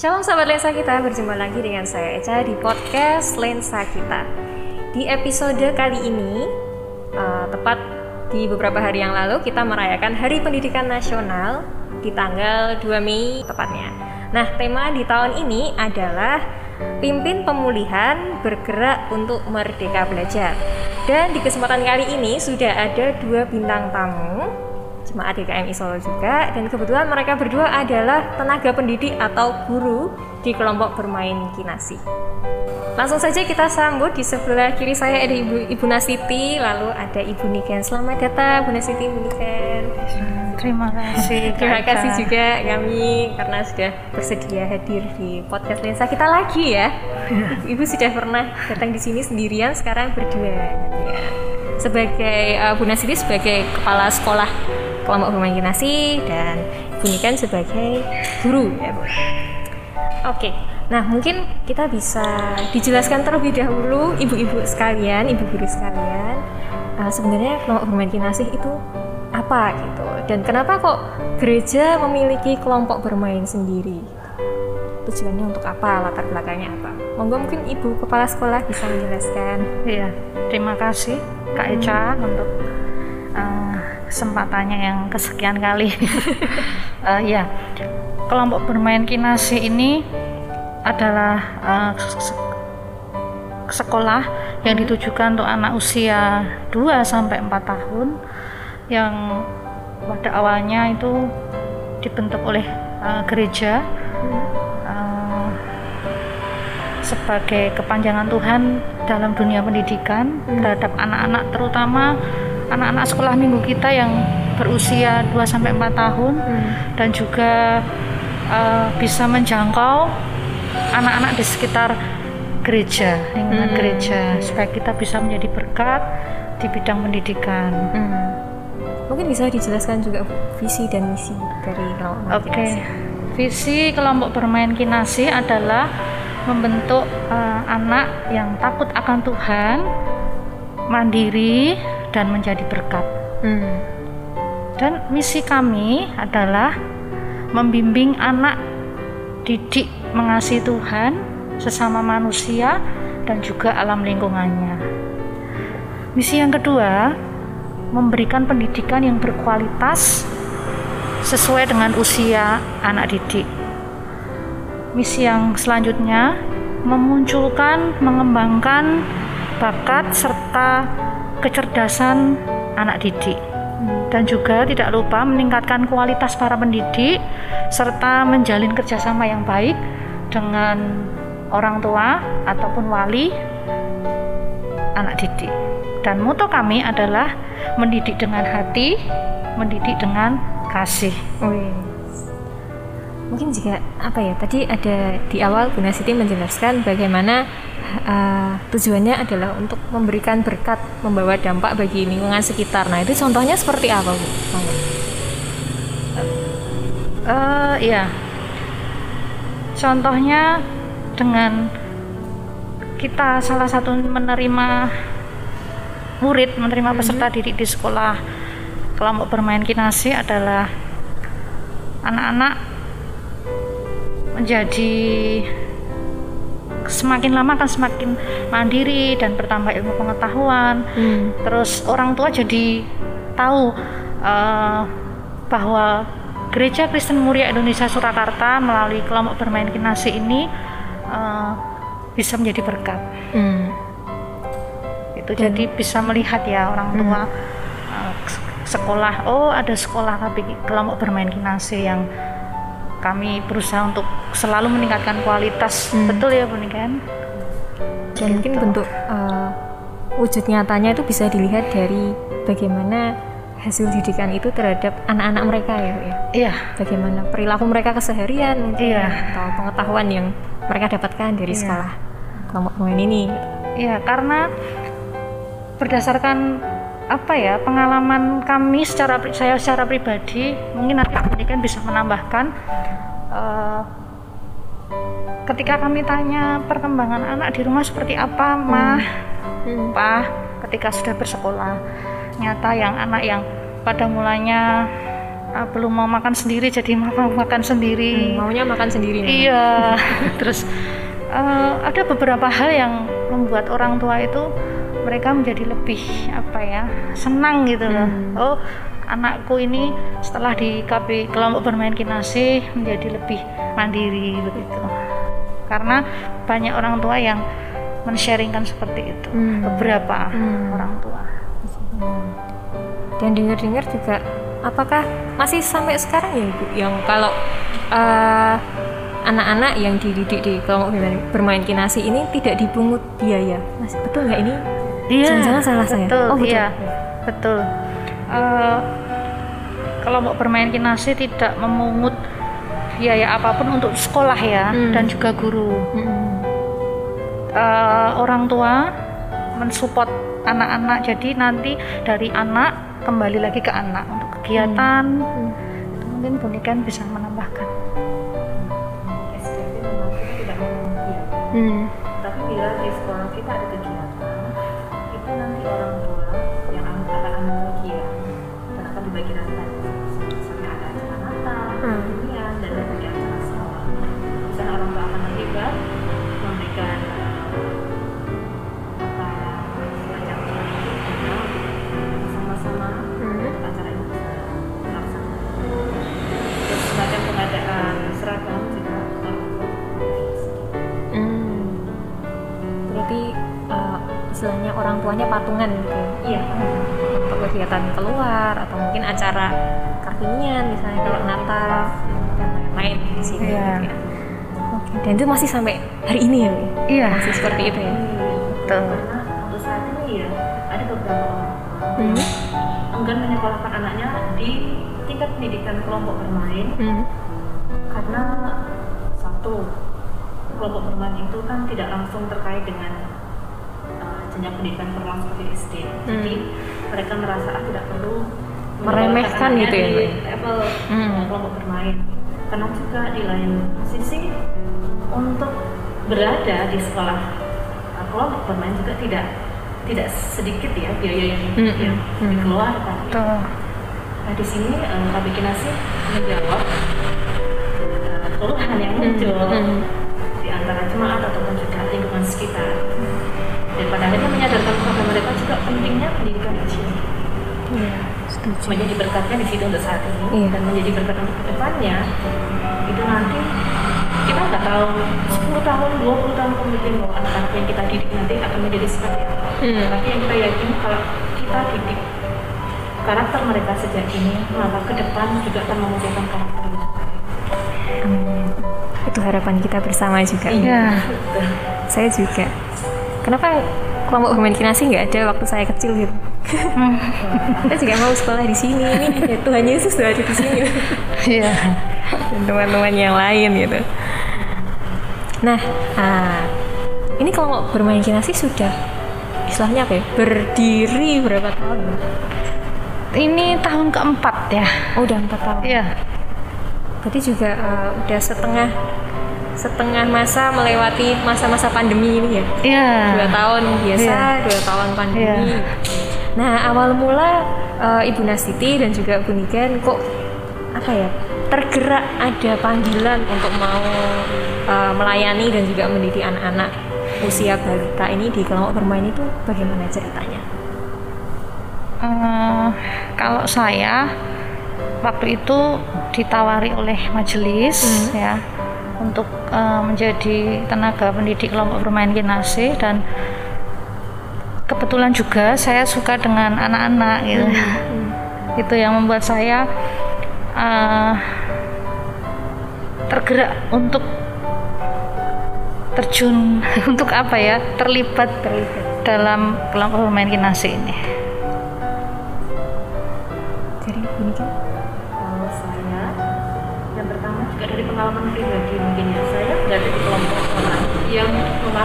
Shalom sahabat lensa kita, berjumpa lagi dengan saya Eca di podcast Lensa Kita. Di episode kali ini, uh, tepat di beberapa hari yang lalu kita merayakan Hari Pendidikan Nasional di tanggal 2 Mei tepatnya. Nah, tema di tahun ini adalah Pimpin Pemulihan Bergerak untuk Merdeka Belajar. Dan di kesempatan kali ini sudah ada dua bintang tamu jemaat GKMI Solo juga dan kebetulan mereka berdua adalah tenaga pendidik atau guru di kelompok bermain kinasi. Langsung saja kita sambut di sebelah kiri saya ada Ibu Ibu Nasiti, lalu ada Ibu Niken. Selamat datang Bu Nasiti, Ibu Niken. Terima kasih. Terima kasih juga kami karena sudah bersedia hadir di podcast Lensa kita lagi ya. Ibu sudah pernah datang di sini sendirian, sekarang berdua. Ya. Sebagai uh, Bu Nasiti sebagai kepala sekolah kelompok bermaginasi dan Ibu Niken sebagai guru. Ya Bu. Oke, nah mungkin kita bisa dijelaskan terlebih dahulu ibu-ibu sekalian, ibu guru sekalian, uh, sebenarnya kelompok bermaginasi itu apa gitu? Dan kenapa kok gereja memiliki kelompok bermain sendiri? Tujuannya untuk apa? Latar belakangnya apa? Monggo mungkin ibu kepala sekolah bisa menjelaskan. Iya terima kasih kak Eca hmm. untuk kesempatannya yang kesekian kali. Uh, ya kelompok bermain kinasi ini adalah uh, sekolah yang ditujukan untuk anak usia 2 sampai 4 tahun yang pada awalnya itu dibentuk oleh uh, gereja uh, sebagai kepanjangan Tuhan dalam dunia pendidikan terhadap anak-anak terutama anak-anak sekolah minggu kita yang berusia 2 sampai 4 tahun hmm. dan juga uh, bisa menjangkau anak-anak di sekitar gereja, lingkungan hmm. gereja supaya kita bisa menjadi berkat di bidang pendidikan. Hmm. Mungkin bisa dijelaskan juga visi dan misi dari kelompok Oke. Okay. Visi kelompok bermain kinasi adalah membentuk uh, anak yang takut akan Tuhan, mandiri, dan menjadi berkat. Hmm. Dan misi kami adalah membimbing anak didik mengasihi Tuhan, sesama manusia, dan juga alam lingkungannya. Misi yang kedua, memberikan pendidikan yang berkualitas sesuai dengan usia anak didik. Misi yang selanjutnya, memunculkan, mengembangkan bakat serta kecerdasan anak didik. Dan juga tidak lupa meningkatkan kualitas para pendidik serta menjalin kerjasama yang baik dengan orang tua ataupun wali anak didik. Dan moto kami adalah mendidik dengan hati mendidik dengan kasih mungkin juga apa ya tadi ada di awal Bu Nasiti menjelaskan bagaimana uh, tujuannya adalah untuk memberikan berkat, membawa dampak bagi lingkungan sekitar. Nah, itu contohnya seperti apa, Bu? Uh, ya, contohnya dengan kita salah satu menerima murid, menerima peserta -hmm. didik di sekolah kelompok bermain kinasi adalah anak-anak menjadi semakin lama akan semakin mandiri dan bertambah ilmu pengetahuan. Hmm. Terus orang tua jadi tahu uh, bahwa Gereja Kristen Muria Indonesia Surakarta melalui kelompok bermain kinasi ini uh, bisa menjadi berkat. Hmm. Itu hmm. jadi bisa melihat ya orang tua hmm. uh, sekolah. Oh ada sekolah tapi kelompok bermain kinasi yang kami berusaha untuk selalu meningkatkan kualitas hmm. betul ya Bu kan dan gitu. mungkin bentuk uh, wujud nyatanya itu bisa dilihat dari bagaimana hasil didikan itu terhadap anak-anak mereka ya Bu ya iya bagaimana perilaku mereka keseharian mungkin iya. atau pengetahuan yang mereka dapatkan dari iya. sekolah kelompok main ini iya karena berdasarkan apa ya pengalaman kami secara saya secara pribadi mungkin nanti ini kan bisa menambahkan uh, ketika kami tanya perkembangan anak di rumah seperti apa mah hmm. ketika sudah bersekolah nyata yang anak yang pada mulanya uh, belum mau makan sendiri jadi mau makan sendiri. Hmm, maunya makan sendiri iya terus uh, ada beberapa hal yang membuat orang tua itu mereka menjadi lebih apa ya senang gitu loh. Hmm. oh anakku ini setelah di KP kelompok bermain kinasi menjadi lebih mandiri begitu. Karena banyak orang tua yang men-sharingkan seperti itu. Hmm. beberapa hmm. orang tua. Dan dengar-dengar juga apakah masih sampai sekarang ya ibu yang kalau uh, anak-anak yang dididik di kelompok bermain kinasi ini tidak dipungut biaya? Masih betul nggak ini iya jangan-jangan salah betul, saya oh betul iya betul uh, kelompok bermain kinasi tidak memungut biaya apa pun untuk sekolah ya hmm. dan juga guru hmm. uh, orang tua mensupport anak-anak jadi nanti dari anak kembali lagi ke anak untuk kegiatan hmm. Hmm. mungkin bunikan bisa menambahkan hmm. Orang tuanya patungan gitu ya iya untuk kegiatan keluar atau mungkin acara kartinian misalnya kalau Natal dan lain-lain di sini iya. gitu ya. Oke, dan itu masih sampai hari ini ya? Iya. Masih seperti itu ya? Betul. Karena untuk saat ini ya, ada beberapa orang hmm. enggan menyekolahkan anaknya di tingkat pendidikan kelompok bermain hmm. karena satu kelompok bermain itu kan tidak langsung terkait dengan jenjang pendidikan formal seperti SD. Hmm. Jadi mereka merasa ah, tidak perlu meremehkan gitu ya di level hmm. kelompok bermain. Karena juga di lain sisi untuk berada di sekolah uh, kelompok bermain juga tidak tidak sedikit ya biaya yang, hmm. yang hmm. dikeluarkan. Tuh. Nah di sini uh, Kak Bikinasi menjawab uh, keluhan yang muncul hmm. Hmm. di antara jemaat sekitar dan pada akhirnya menyadarkan kepada mereka juga pentingnya pendidikan di sini setuju menjadi berkatnya di situ untuk saat ini iya. dan menjadi berkat untuk ke depannya itu nanti kita nggak tahu 10 tahun 20 tahun kemudian bahwa anak-anak yang kita didik nanti akan menjadi seperti apa hmm. tapi yang kita yakini kalau kita didik karakter mereka sejak ini maka ke depan juga akan memunculkan karakter yang Amin. Itu harapan kita bersama juga. Iya. Saya juga kenapa kelompok kinasi nggak ada waktu saya kecil gitu? Saya juga mau sekolah di sini. Ini Tuhan Yesus sudah ada di sini. Iya. Dan teman-teman yang lain gitu. Nah ah, ini kelompok bermain kinasi sudah istilahnya apa ya? Berdiri berapa tahun? Ini tahun keempat ya. Oh udah empat tahun. Iya. Berarti juga uh, udah setengah setengah masa melewati masa-masa pandemi ini ya. Iya. Dua tahun biasa, yeah. dua tahun pandemi. Yeah. Nah awal mula uh, Ibu Nastiti dan juga Bu Niken kok apa ya tergerak ada panggilan untuk mau uh, melayani dan juga mendidik anak-anak usia balita ini di kelompok bermain itu bagaimana ceritanya? Uh, kalau saya waktu itu ditawari oleh majelis hmm. ya untuk uh, menjadi tenaga pendidik kelompok bermain kinase dan kebetulan juga saya suka dengan anak-anak gitu hmm. itu yang membuat saya uh, tergerak untuk terjun untuk apa ya terlibat, terlibat dalam kelompok bermain kinase ini.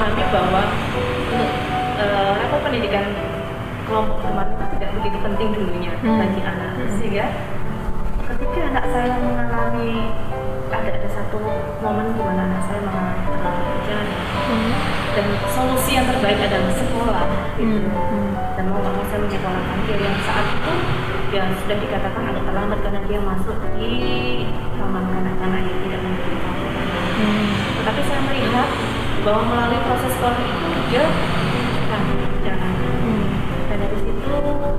Memahami bahwa uh, level pendidikan kelompok teman itu tidak begitu penting dulunya hmm. bagi anak hmm. sehingga ketika anak saya mengalami ada ada satu momen di mana anak saya mengalami terlalu hujan hmm. dan solusi yang terbaik adalah sekolah gitu hmm. Hmm. dan mau nggak saya menyekolahkan dia yang saat itu juga sudah dikatakan agak terlambat karena dia masuk di taman kanak-kanak yang tidak memiliki hmm. tetapi saya melihat bahwa melalui proses sekolah itu dia kan jalan hmm. dan dari situ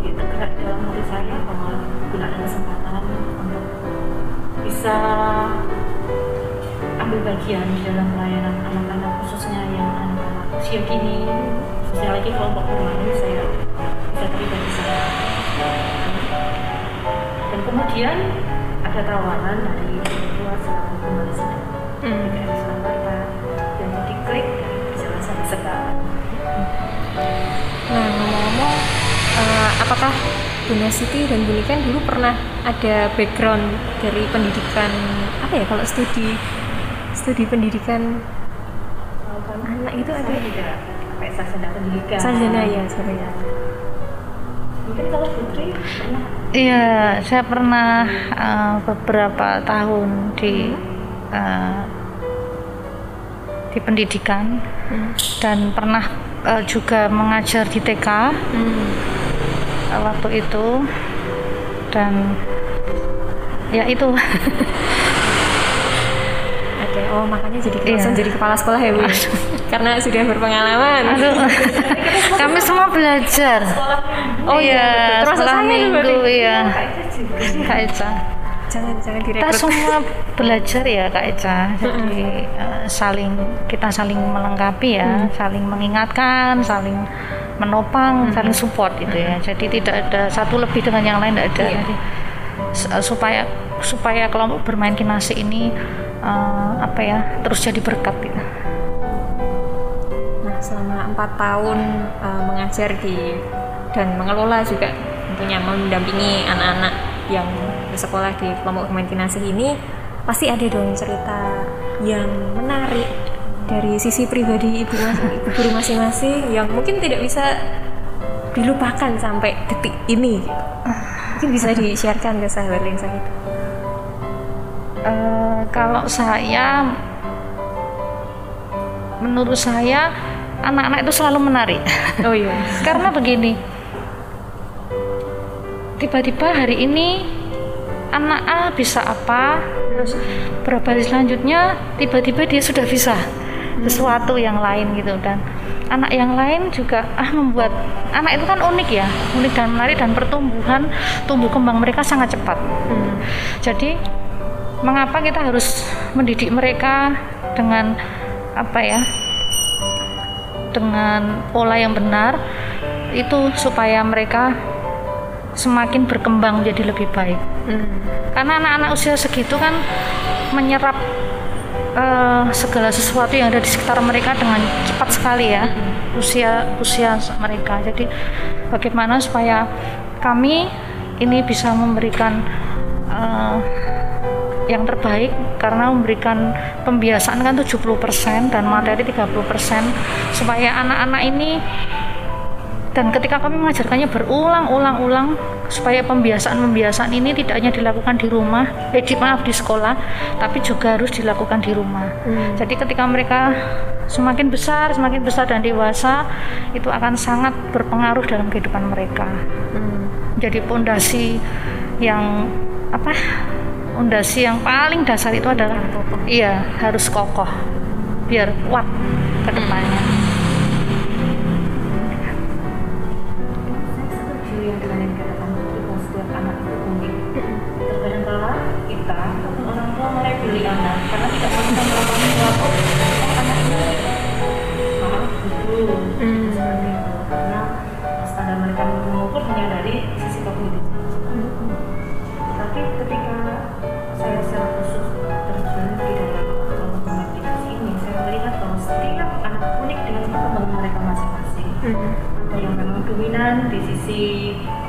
itu gerak dalam hati saya bahwa bila ada kesempatan untuk bisa ambil bagian di dalam pelayanan anak-anak khususnya yang anak-anak usia kini khususnya lagi kelompok remaja saya bisa terlibat di sana dan kemudian ada tawaran dari tua selaku kembali sedang hmm. Nah ngomong-ngomong uh, apakah Bunda Siti dan Bunikan dulu pernah ada background dari pendidikan apa ya kalau studi studi pendidikan anak itu ada? Tidak kayak sarjana pendidikan. Sarjana ya ya mungkin kalau Putri pernah? Iya saya pernah uh, beberapa tahun di uh, di pendidikan hmm. dan pernah uh, juga mengajar di TK hmm. uh, waktu itu dan ya itu Oke, oh makanya jadi iya. jadi kepala sekolah ya Bu. Karena sudah berpengalaman. Aduh. Kami semua belajar. Oh iya, terus sekolah minggu ya. Kak Eca. Jangan jangan direkrut. Kita semua belajar ya Kak Eca. Jadi uh, saling kita saling melengkapi ya, hmm. saling mengingatkan, saling menopang, hmm. saling support gitu ya. Jadi tidak ada satu lebih dengan yang lain tidak ada. Iya. Jadi, supaya supaya kelompok bermain kinasi ini uh, apa ya terus jadi berkat gitu. Nah selama empat tahun uh, mengajar di dan mengelola juga tentunya mendampingi anak-anak yang bersekolah di kelompok imajinasi ini pasti ada dong cerita yang menarik dari sisi pribadi ibu, ibu guru masing-masing yang mungkin tidak bisa dilupakan sampai detik ini. Gitu. mungkin bisa di-sharekan ke sahabat lensa itu uh, kalau saya menurut saya anak-anak itu selalu menarik. Oh iya. Karena begini tiba-tiba hari ini anak A bisa apa terus berapa hari selanjutnya tiba-tiba dia sudah bisa sesuatu yang lain gitu dan anak yang lain juga ah membuat anak itu kan unik ya unik dan menarik dan pertumbuhan tumbuh kembang mereka sangat cepat hmm. jadi mengapa kita harus mendidik mereka dengan apa ya dengan pola yang benar itu supaya mereka semakin berkembang menjadi lebih baik hmm. karena anak-anak usia segitu kan menyerap uh, segala sesuatu yang ada di sekitar mereka dengan cepat sekali ya hmm. usia usia mereka jadi bagaimana supaya kami ini bisa memberikan uh, yang terbaik karena memberikan pembiasaan kan 70% dan materi 30% supaya anak-anak ini dan ketika kami mengajarkannya berulang-ulang-ulang supaya pembiasaan-pembiasaan ini tidak hanya dilakukan di rumah, eh di, maaf di sekolah, tapi juga harus dilakukan di rumah. Hmm. Jadi ketika mereka semakin besar, semakin besar dan dewasa, itu akan sangat berpengaruh dalam kehidupan mereka. Hmm. Jadi pondasi yang apa Fondasi yang paling dasar itu adalah iya harus kokoh biar kuat ke depannya. Dominan di sisi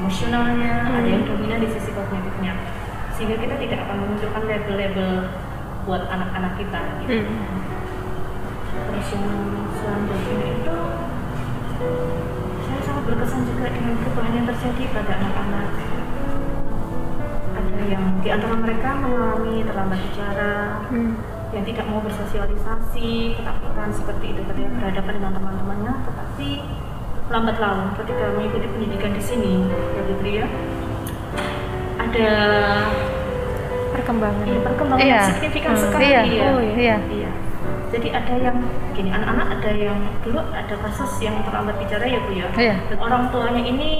emosionalnya hmm. ada yang dominan di sisi kognitifnya sehingga kita tidak akan memunculkan label-label buat anak-anak kita gitu. Hmm. terus yang selanjutnya itu saya sangat berkesan juga dengan perubahan yang terjadi pada anak-anak ada yang di antara mereka mengalami terlambat bicara hmm. yang tidak mau bersosialisasi ketakutan seperti itu ketika berhadapan dengan teman-temannya tetapi lambat laun ketika mengikuti pendidikan di sini ya Putri ya ada perkembangan perkembangan Iya. signifikan Hmm. sekali Iya. ya. Oh, iya. Iya. Jadi ada yang gini anak-anak ada yang dulu ada kasus yang terlambat bicara ya bu ya. Iya. Dan orang tuanya ini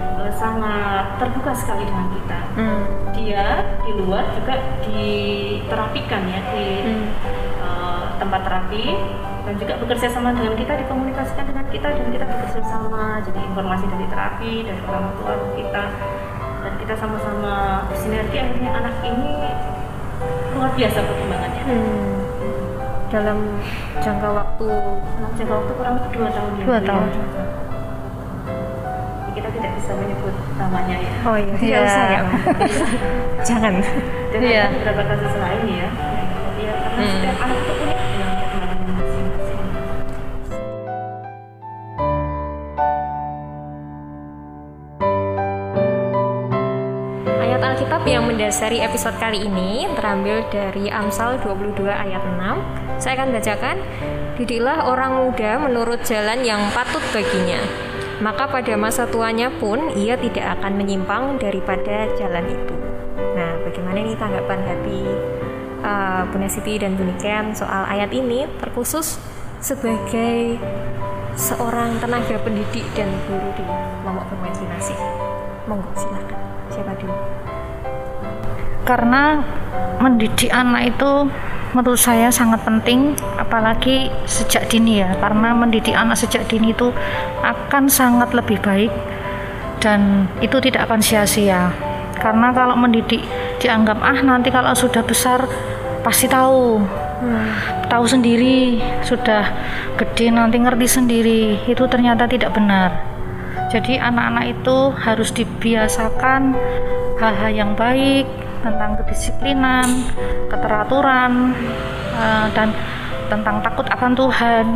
eh, sangat terbuka sekali dengan kita. Hmm. Dia di luar juga diterapikan ya di Hmm. eh, tempat terapi dan juga bekerja sama dengan kita dikomunikasikan dengan kita dan kita bekerja sama jadi informasi dari terapi dari orang tua kita dan kita sama-sama sinergi akhirnya anak ini luar biasa perkembangannya Hmm. dalam jangka waktu Dalam jangka waktu kurang lebih dua tahun ya Dua ya. tahun. kita tidak bisa menyebut namanya ya oh iya tidak Iya. usah ya jangan dan Iya. ada beberapa kasus lain ya ya karena Hmm. setiap anak itu mendasari episode kali ini terambil dari Amsal 22 ayat 6. Saya akan bacakan. Didiklah orang muda menurut jalan yang patut baginya. Maka pada masa tuanya pun ia tidak akan menyimpang daripada jalan itu. Nah, bagaimana nih tanggapan hati uh, Bunda Siti dan Bu Niken soal ayat ini terkhusus sebagai seorang tenaga pendidik dan guru di kelompok berimajinasi. Monggo silakan. Karena mendidik anak itu menurut saya sangat penting apalagi sejak dini ya. Karena mendidik anak sejak dini itu akan sangat lebih baik dan itu tidak akan sia-sia. Karena kalau mendidik dianggap ah nanti kalau sudah besar pasti tahu. Tahu sendiri sudah gede nanti ngerti sendiri. Itu ternyata tidak benar. Jadi anak-anak itu harus dibiasakan hal-hal yang baik tentang kedisiplinan, keteraturan, eh, dan tentang takut akan Tuhan.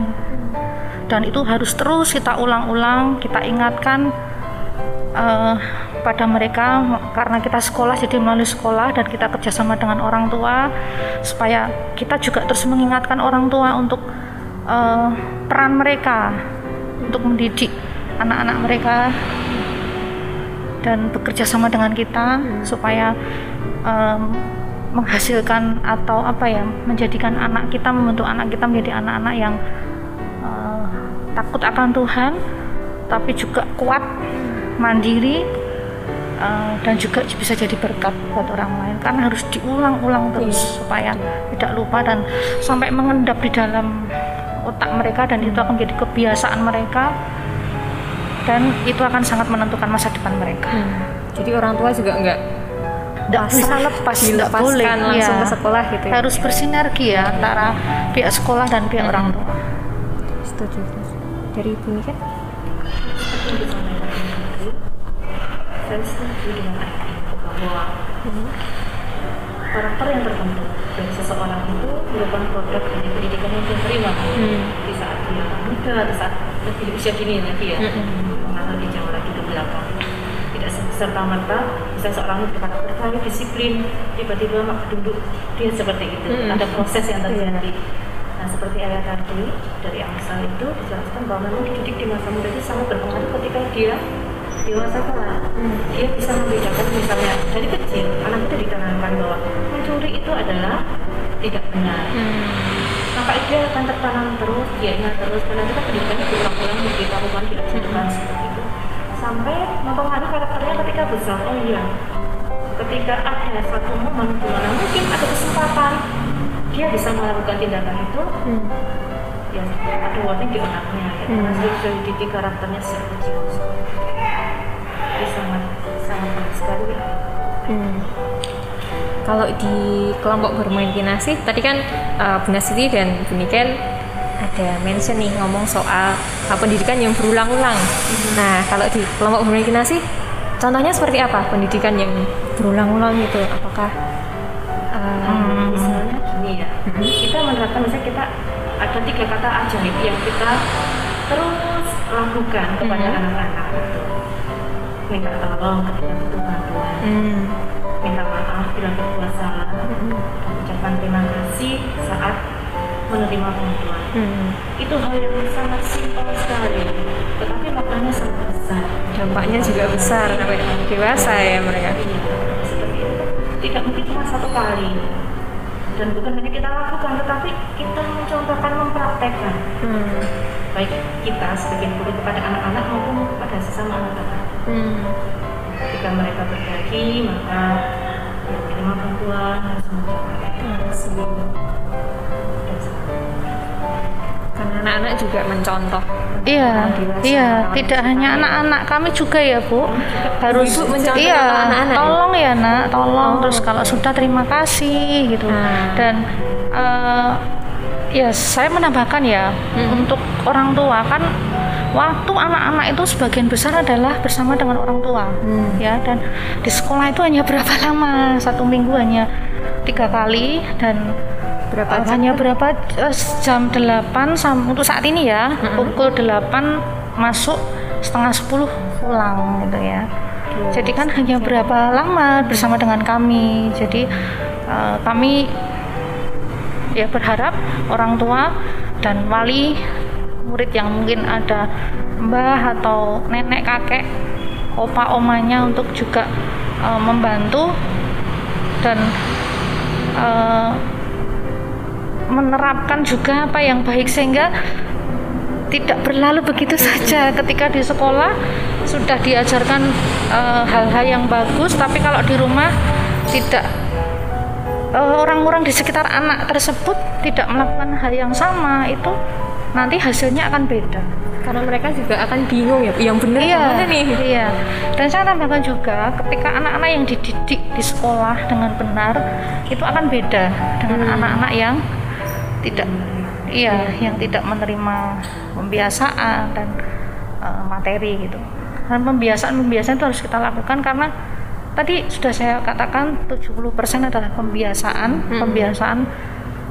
Dan itu harus terus kita ulang-ulang, kita ingatkan eh, pada mereka karena kita sekolah jadi melalui sekolah dan kita kerjasama dengan orang tua supaya kita juga terus mengingatkan orang tua untuk eh, peran mereka untuk mendidik anak-anak mereka dan bekerja sama dengan kita supaya em, menghasilkan atau apa ya menjadikan anak kita membentuk anak kita menjadi anak-anak yang eh, takut akan Tuhan tapi juga kuat mandiri eh, dan juga bisa jadi berkat buat orang lain. Karena harus diulang-ulang terus supaya tidak lupa dan sampai mengendap di dalam otak mereka dan itu akan menjadi kebiasaan mereka dan itu akan sangat menentukan masa depan mereka. Jadi orang tua juga nggak Nggak pasrah bisa lepas, nggak dilepaskan boleh, langsung iya. ke sekolah gitu ya. Harus bersinergi ya antara pihak sekolah dan pihak orang tua. Setuju. Dari Ibu tadi saya setuju dengan bahwa karakter yang terbentuk dari seseorang itu merupakan produk dari pendidikan yang dia terima di saat dia muda, di saat lebih usia dini lagi ya mengalami lebih jauh lagi ke belakang tidak serta merta bisa seorang itu berkarakter baik, disiplin tiba-tiba mak duduk dia seperti itu Mm-mm. ada proses yang terjadi Nah, seperti ayat tadi dari Amsal itu dijelaskan bahwa memang dididik di masa muda itu sangat berpengaruh ketika dia dewasa kelak. Dia bisa membedakan misalnya dari kecil anak itu ditanamkan bahwa mencuri itu adalah tidak benar. Maka dia akan tertanam terus, dia ingat terus karena kita pendidikannya berulang-ulang diberitahukan diajarkan seperti itu sampai mempengaruhi karakternya ketika besar. Oh iya, ketika ada satu momen di mana mungkin ada kesempatan dia bisa melakukan tindakan itu ya ada warning di otaknya ya karena sudah dididik karakternya sejak kecil jadi sangat sangat baik sekali ya. Hmm. Kalau di kelompok bermaintinasi tadi kan uh, Bunda Siti dan Bu Niken ada mention nih ngomong soal uh, pendidikan yang berulang-ulang. Nah, kalau di kelompok bermaintinasi contohnya seperti apa pendidikan yang berulang-ulang itu? Apakah uh, misalnya gini ya kita menerapkan misalnya kita ada tiga kata ajaib yang kita terus lakukan kepada Mhm. anak-anak itu minta tolong ketika butuh bantuan hmm, minta maaf bila berbuat salah dan ucapkan terima kasih saat menerima bantuan hmm, itu hal yang sangat simpel sekali tetapi maknanya sangat besar dampaknya juga besar sampai dewasa ya mereka. Iya, tidak mungkin cuma satu kali dan bukan hanya kita lakukan tetapi kita mencontohkan mempraktekkan Hmm. baik kita sebagai guru kepada anak-anak maupun kepada sesama anak-anak Hmm. ketika mereka berbagi maka terima bantuan harus dan sebagainya. Karena anak-anak juga mencontoh. Iya, iya, tidak hanya anak-anak kami juga ya bu, harus Ibu mencontoh iya, anak-anak ya? tolong ya nak, tolong Oh, terus kalau oke. sudah terima kasih gitu Nah. dan eh, ya saya menambahkan ya Hmm. untuk orang tua kan waktu anak-anak itu sebagian besar adalah bersama dengan orang tua Hmm. ya dan di sekolah itu hanya berapa lama satu minggu hanya tiga kali dan Berapa Uh, jam? hanya berapa? Eh, jam 8 sam untuk saat ini ya pukul 8 masuk setengah 10 pulang gitu ya. Jadi kan hanya berapa lama bersama dengan kami. Jadi eh, kami ya berharap orang tua dan wali murid yang mungkin ada mbah atau nenek kakek opa omanya untuk juga eh, membantu dan eh, menerapkan juga apa yang baik sehingga tidak berlalu begitu saja ketika di sekolah sudah diajarkan eh, hal-hal yang bagus tapi kalau di rumah tidak eh, orang-orang di sekitar anak tersebut tidak melakukan hal yang sama itu nanti hasilnya akan beda Karena mereka juga akan bingung ya, yang benar iya, mana nih? Iya. Dan saya tambahkan juga ketika anak-anak yang dididik di sekolah dengan benar itu akan beda dengan Hmm. anak-anak yang tidak iya, yang tidak menerima pembiasaan dan eh, materi gitu. Dan pembiasaan-pembiasaan itu harus kita lakukan karena tadi sudah saya katakan 70% adalah pembiasaan, Hmm. pembiasaan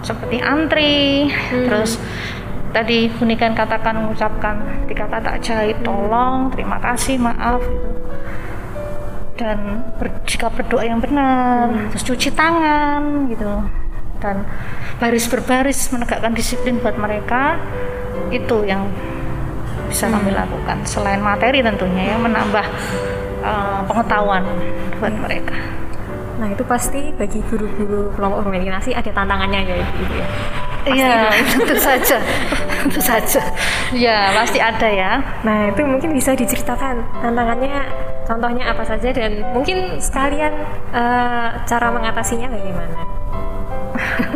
seperti antri, terus tadi Bunikan katakan mengucapkan tiga kata jahit tolong terima kasih maaf gitu. Dan ber- jika berdoa yang benar terus cuci tangan gitu dan baris berbaris menegakkan disiplin buat mereka itu yang bisa kami lakukan selain materi tentunya ya menambah eh, pengetahuan buat mereka Nah itu pasti bagi guru-guru kelompok bermeditasi ada tantangannya ya Ibu ya. Iya, tentu saja, tentu saja. Ya, pasti ada ya. Nah itu mungkin bisa diceritakan tantangannya, contohnya apa saja dan mungkin sekalian eh, cara mengatasinya bagaimana.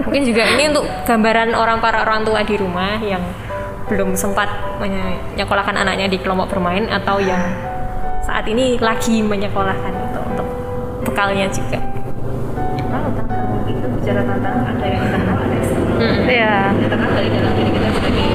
Mungkin juga ini untuk gambaran orang para orang tua di rumah yang belum sempat menyekolahkan anaknya di kelompok bermain atau yang saat ini lagi menyekolahkan itu untuk bekalnya juga. Kalau tantangan itu bicara tantangan ada yang internal ada yang eksternal. Hmm. Iya. Internal dari dalam diri kita sebagai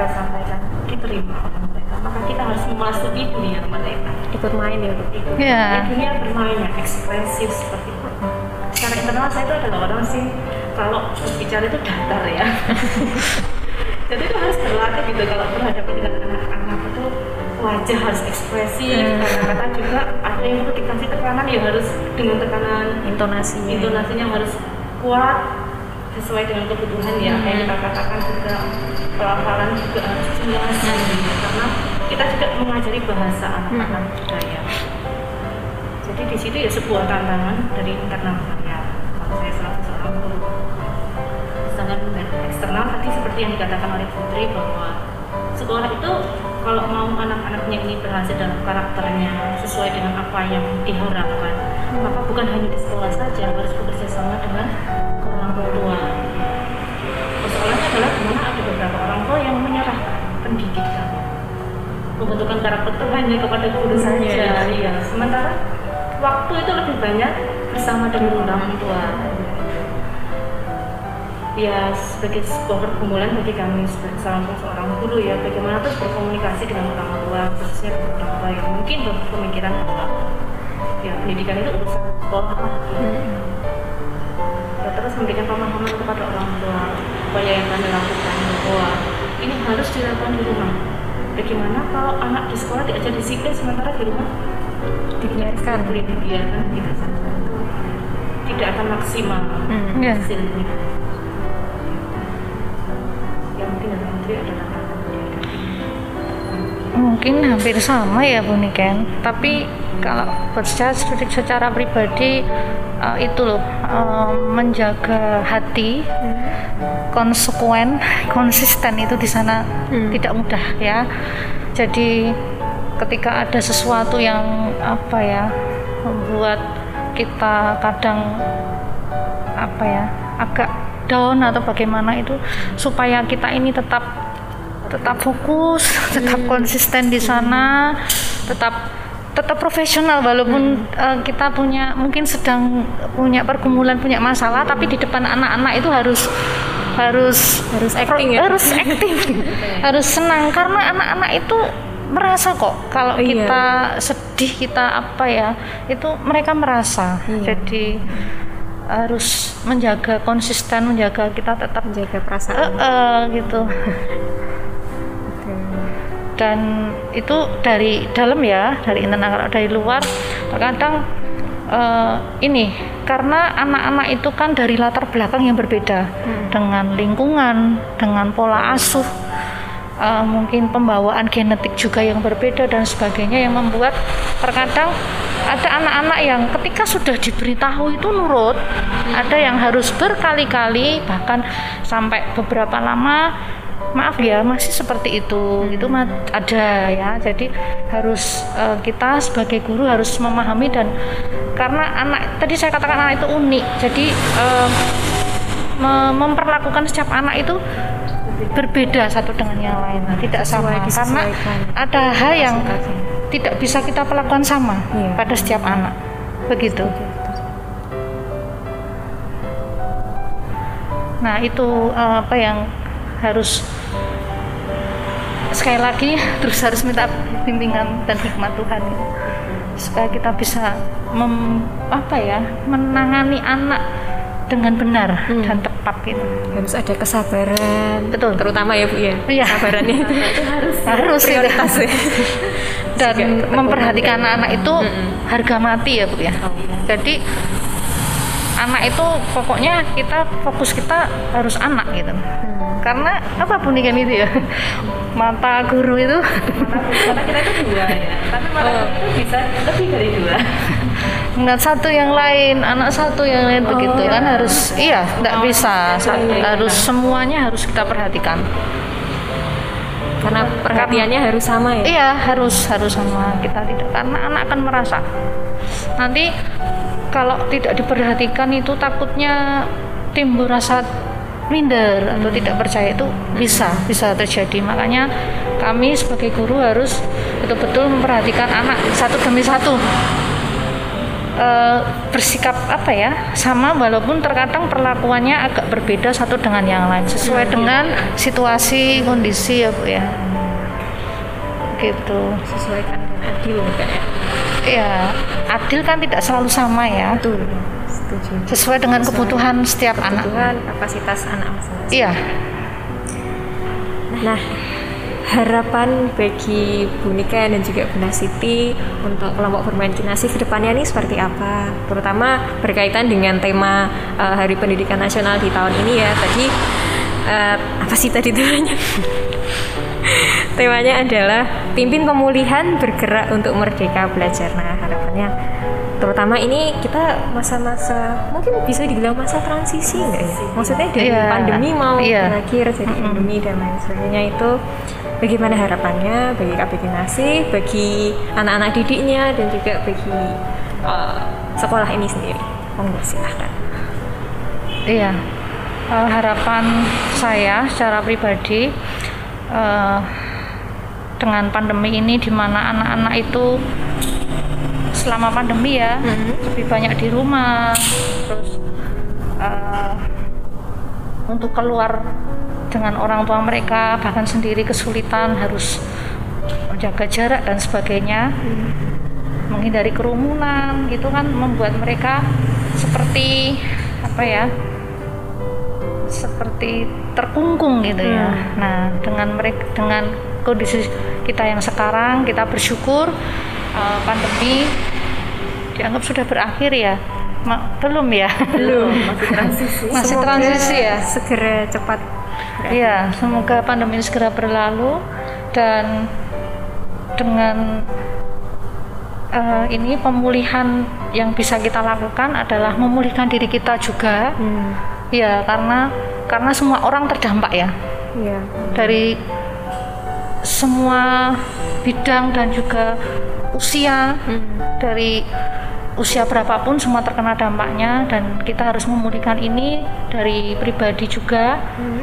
kita sampaikan oleh mereka, maka kita harus memasuki dunia mereka. Ikut main ya. Ikut Iya. di dunia bermain yang ekspresif seperti itu. Secara internal saya itu adalah orang sih kalau berbicara itu datar ya. Jadi itu harus berlatih gitu kalau berhadapan dengan anak-anak itu wajah harus ekspresif, Hmm. kata-kata juga ada yang itu dikasih tekanan ya harus dengan tekanan Intonasinya. intonasinya harus kuat sesuai dengan kebutuhan ya kayak kita katakan juga pelafalan juga harus jelas gitu. karena kita juga mengajari bahasa anak-anak juga ya jadi di situ ya sebuah tantangan dari internal saya kalau saya selaku seorang guru dari eksternal tadi seperti yang dikatakan oleh Putri bahwa sekolah itu kalau mau anak-anaknya ini berhasil dalam karakternya sesuai dengan apa yang diharapkan maka bukan hanya di sekolah saja harus bekerja sama dengan orang tua persoalannya adalah di mana ada tua yang menyerahkan pendidikan pembentukan karakter itu hanya kepada guru saja. iya. Sementara waktu itu lebih banyak bersama dengan orang tua. Ya sebagai sebuah pergumulan bagi kami sebagai salah satu seorang guru ya bagaimana terus berkomunikasi dengan orang tua khususnya dengan orang tua yang mungkin berpemikiran bahwa ya pendidikan itu urusan sekolah lah gitu. ya terus memberikan pemahaman kepada orang tua upaya yang kami lakukan bahwa harus dilakukan di rumah. Bagaimana kalau anak di sekolah diajar disiplin sementara di rumah? Dibiarkan. Boleh dibiarkan tidak akan maksimal. Hmm. Iya. hasilnya. Yang mungkin yang menteri adalah mungkin hampir sama ya Bu Niken. Tapi kalau bersecara secara pribadi uh, itu loh uh, menjaga hati. Hmm konsekuen konsisten itu di sana hmm. tidak mudah ya jadi ketika ada sesuatu yang apa ya membuat kita kadang apa ya agak down atau bagaimana itu supaya kita ini tetap tetap fokus, tetap hmm. konsisten di sana, tetap tetap profesional walaupun hmm. uh, kita punya mungkin sedang punya pergumulan punya masalah tapi di depan anak-anak itu harus harus harus acting ya? harus acting. Harus senang karena anak-anak itu merasa kok kalau iya. kita sedih kita apa ya itu mereka merasa. Iya. jadi harus menjaga konsisten menjaga kita tetap menjaga perasaan. Uh, uh, gitu dan itu dari dalam ya dari internal kalau dari luar terkadang uh, ini karena anak-anak itu kan dari latar belakang yang berbeda hmm. dengan lingkungan dengan pola asuh uh, mungkin pembawaan genetik juga yang berbeda dan sebagainya yang membuat terkadang ada anak-anak yang ketika sudah diberitahu itu nurut ada yang harus berkali-kali bahkan sampai beberapa lama maaf ya masih seperti itu. Itu ada ya. Jadi harus uh, kita sebagai guru harus memahami dan karena anak tadi saya katakan anak itu unik. Jadi uh, memperlakukan setiap anak itu berbeda satu dengan yang lain. Tidak sama. Karena ada hal yang tidak bisa kita perlakukan sama iya. pada setiap anak. Begitu. Nah itu uh, apa yang harus sekali lagi terus harus minta bimbingan dan hikmat Tuhan ya. supaya kita bisa mem, apa ya menangani anak dengan benar hmm. dan tepat gitu. Harus ada kesabaran. Betul. Terutama ya Bu ya. Iya. Kesabarannya itu harus harus prioritas ya. dan memperhatikan anak-anak itu hmm. harga mati ya Bu ya. Oh, iya. Jadi anak itu pokoknya kita fokus kita harus anak gitu. Hmm. Karena apa pun kan itu ya. Mata guru itu mata, kita itu dua ya. Tapi mata oh. itu bisa lebih dari dua. Enggak satu yang lain, anak satu yang lain oh, begitu ya. kan harus iya, enggak oh, bisa. Ya, harus ya. semuanya harus kita perhatikan. Karena perhatiannya harus sama ya. Iya, harus harus sama. Kita tidak karena anak akan merasa nanti kalau tidak diperhatikan itu takutnya timbul rasa minder atau tidak percaya itu bisa bisa terjadi. Makanya kami sebagai guru harus betul-betul memperhatikan anak satu demi satu. E, bersikap apa ya sama walaupun terkadang perlakuannya agak berbeda satu dengan yang lain sesuai dengan situasi kondisi ya bu ya. Gitu. Sesuaikan dengan adil ya ya adil kan tidak selalu sama ya. Betul. Setuju. Sesuai dengan sesuai kebutuhan setiap kebutuhan, anak. Kebutuhan kapasitas anak masing-masing. Iya. Nah harapan bagi Bu Nika dan juga Bu Nasiti untuk kelompok bermain kinasi ke depannya ini seperti apa? Terutama berkaitan dengan tema uh, Hari Pendidikan Nasional di tahun ini ya. Tadi uh, apa sih tadi temanya? Temanya adalah pimpin pemulihan bergerak untuk merdeka belajar. Nah, harapannya terutama ini kita masa-masa mungkin bisa dibilang masa transisi enggak ya? Maksudnya dari yeah. pandemi mau yeah. berakhir jadi mm-hmm. endemi dan lain sebagainya itu bagaimana harapannya bagi KPK Nasi, bagi anak-anak didiknya dan juga bagi uh, sekolah ini sendiri. Monggo silahkan. Iya. Uh, harapan saya secara pribadi uh, dengan pandemi ini di mana anak-anak itu selama pandemi ya hmm. lebih banyak di rumah terus uh, untuk keluar dengan orang tua mereka bahkan sendiri kesulitan harus menjaga jarak dan sebagainya hmm. menghindari kerumunan itu kan membuat mereka seperti apa ya seperti terkungkung gitu ya. hmm. ya nah dengan mereka dengan kondisi kita yang sekarang kita bersyukur uh, pandemi dianggap sudah berakhir ya Ma belum ya belum masih transisi masih transisi ya segera cepat Iya, semoga pandemi ini segera berlalu dan dengan uh, ini pemulihan yang bisa kita lakukan adalah memulihkan diri kita juga. Hmm. Ya, karena karena semua orang terdampak ya. Ya. Dari semua bidang dan juga usia hmm. dari usia berapapun semua terkena dampaknya dan kita harus memulihkan ini dari pribadi juga hmm.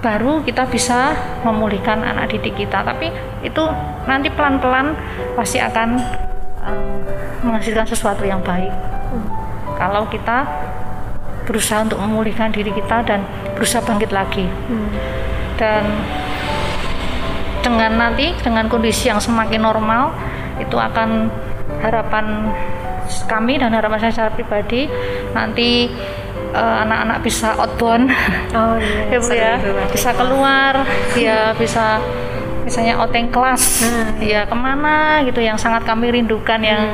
baru kita bisa memulihkan anak didik kita tapi itu nanti pelan-pelan pasti akan uh, menghasilkan sesuatu yang baik hmm. kalau kita berusaha untuk memulihkan diri kita dan berusaha bangkit lagi hmm. dan dengan nanti dengan kondisi yang semakin normal itu akan harapan kami dan harapan saya secara pribadi nanti eh, anak-anak uh, bisa outbound oh, iya. ya ya bisa keluar ya bisa misalnya outing kelas hmm. ya ke mana gitu yang sangat kami rindukan hmm. yang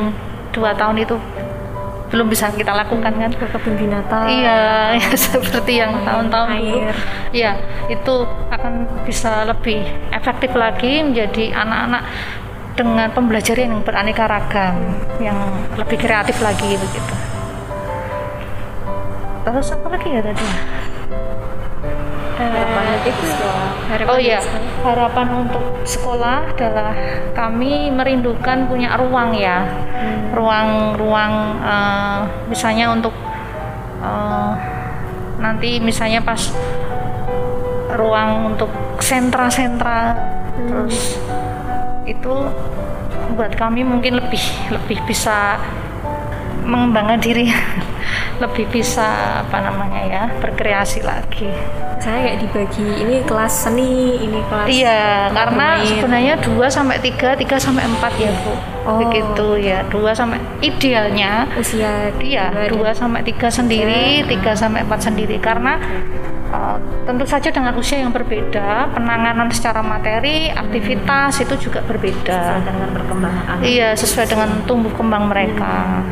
dua tahun itu belum bisa kita lakukan kan? Ke kebun binatang. Iya ya, seperti yang tahun-tahun dulu. Ya itu akan bisa lebih efektif lagi menjadi anak-anak dengan pembelajaran yang beraneka ragam yang lebih kreatif lagi begitu. Terus apa lagi ya tadi harapan oh iya. harapan untuk sekolah adalah kami merindukan punya ruang ya. Ruang-ruang hmm. uh, misalnya untuk uh, nanti misalnya pas ruang untuk sentra-sentra hmm. terus itu buat kami mungkin lebih lebih bisa mengembangkan diri lebih bisa apa namanya ya berkreasi lagi saya kayak dibagi ini kelas seni ini kelas iya karena main. sebenarnya 2 sampai 3 3 sampai 4 ya Bu oh. begitu ya 2 sampai idealnya usia iya 2 sampai 3 sendiri 3 sampai 4 sendiri karena uh, tentu saja dengan usia yang berbeda penanganan secara materi aktivitas hmm. itu juga berbeda sesuai dengan perkembangan anak iya sesuai dengan tumbuh kembang mereka hmm.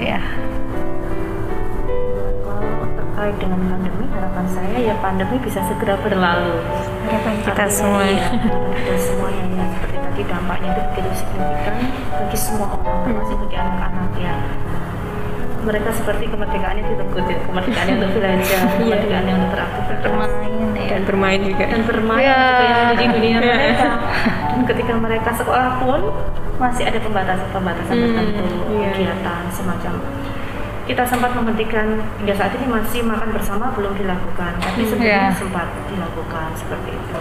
ya terkait dengan pandemi harapan saya ya pandemi bisa segera berlalu harapan kita semua ya, kita semua yang ya, seperti tadi dampaknya itu begitu signifikan bagi semua orang termasuk bagi anak-anak ya mereka seperti kemerdekaannya direbut ya kemerdekaannya untuk belanja iya. kemerdekaannya untuk beraktivitas bermain ya. dan bermain juga dan bermain ya. juga yang menjadi dunia mereka dan ketika mereka sekolah pun masih ada pembatasan-pembatasan hmm, tertentu iya. kegiatan semacam kita sempat menghentikan hingga saat ini masih makan bersama belum dilakukan tapi hmm, sebelumnya yeah. sempat dilakukan seperti itu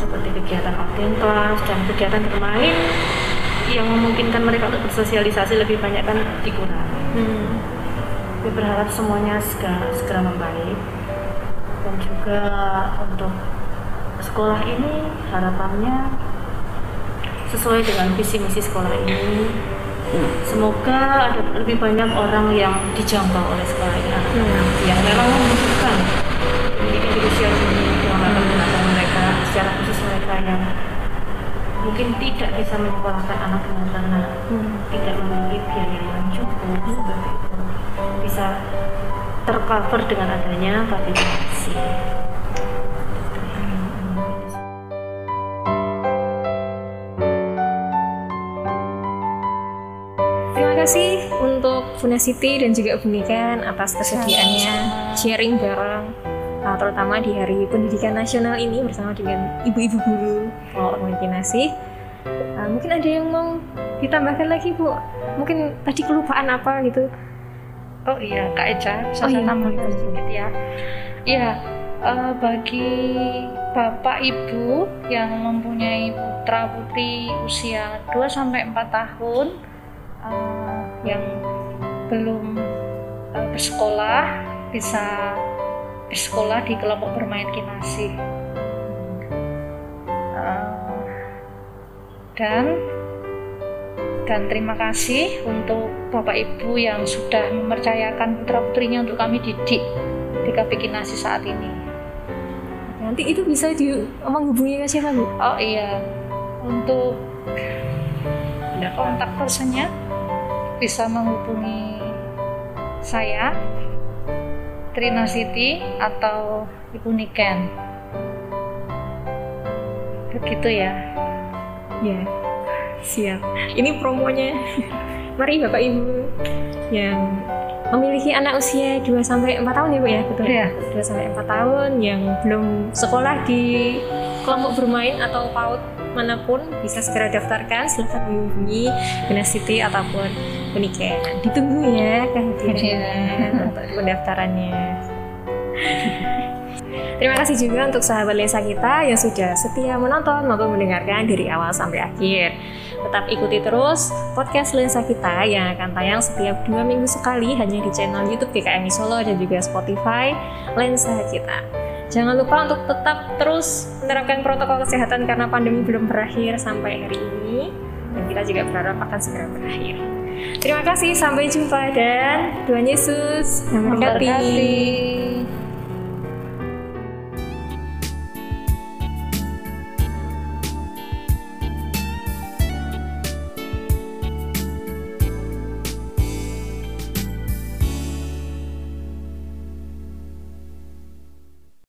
seperti kegiatan outing kelas dan kegiatan bermain yang memungkinkan mereka untuk bersosialisasi lebih banyak kan dikurangi hmm. Saya berharap semuanya segera, segera membaik dan juga untuk sekolah ini harapannya sesuai dengan visi misi sekolah ini semoga ada lebih banyak orang yang dijangkau oleh sekolah ini anak-anak hmm. yang memang membutuhkan pendidikan di usia dini yang akan menggunakan mereka secara khusus mereka yang mungkin tidak bisa menyekolahkan anaknya karena hmm. tidak memiliki biaya yang cukup seperti itu bisa tercover dengan adanya vaksinasi. Kasih untuk Bunda Siti dan juga Bunikan atas kesediaannya sharing bareng uh, terutama di Hari Pendidikan Nasional ini bersama dengan ibu-ibu guru oh. nasi. Uh, mungkin ada yang mau ditambahkan lagi Bu? Mungkin tadi kelupaan apa gitu? Oh iya, Kak Eja, bisa oh, saya iya. tambahkan sedikit ya. Iya, uh, bagi Bapak Ibu yang mempunyai putra putri usia 2 sampai 4 tahun uh, yang belum uh, bersekolah bisa di sekolah di kelompok bermain kinasi uh, dan dan terima kasih untuk Bapak Ibu yang sudah mempercayakan putra-putrinya untuk kami didik di KP Kinasi saat ini. Nanti itu bisa di menghubungi ke siapa Bu? Oh iya, untuk kontak personnya bisa menghubungi saya Trinasiti atau Ibu Niken. Begitu ya. Ya, siap. Ini promonya. Mari Bapak Ibu yang memiliki anak usia 2 sampai 4 tahun ya Bu ya, betul? Iya. 2 sampai 4 tahun yang belum sekolah di kelompok bermain atau PAUD mana pun bisa segera daftarkan silahkan menghubungi City ataupun Uniken ditunggu ya kehadirannya untuk pendaftarannya Terima kasih juga untuk sahabat Lensa kita yang sudah setia menonton maupun mendengarkan dari awal sampai akhir. Tetap ikuti terus podcast Lensa kita yang akan tayang setiap dua minggu sekali hanya di channel YouTube GKMI Solo dan juga Spotify Lensa kita. Jangan lupa untuk tetap terus menerapkan protokol kesehatan karena pandemi belum berakhir sampai hari ini dan kita juga berharap akan segera berakhir. Terima kasih, sampai jumpa dan Tuhan Yesus memberkati.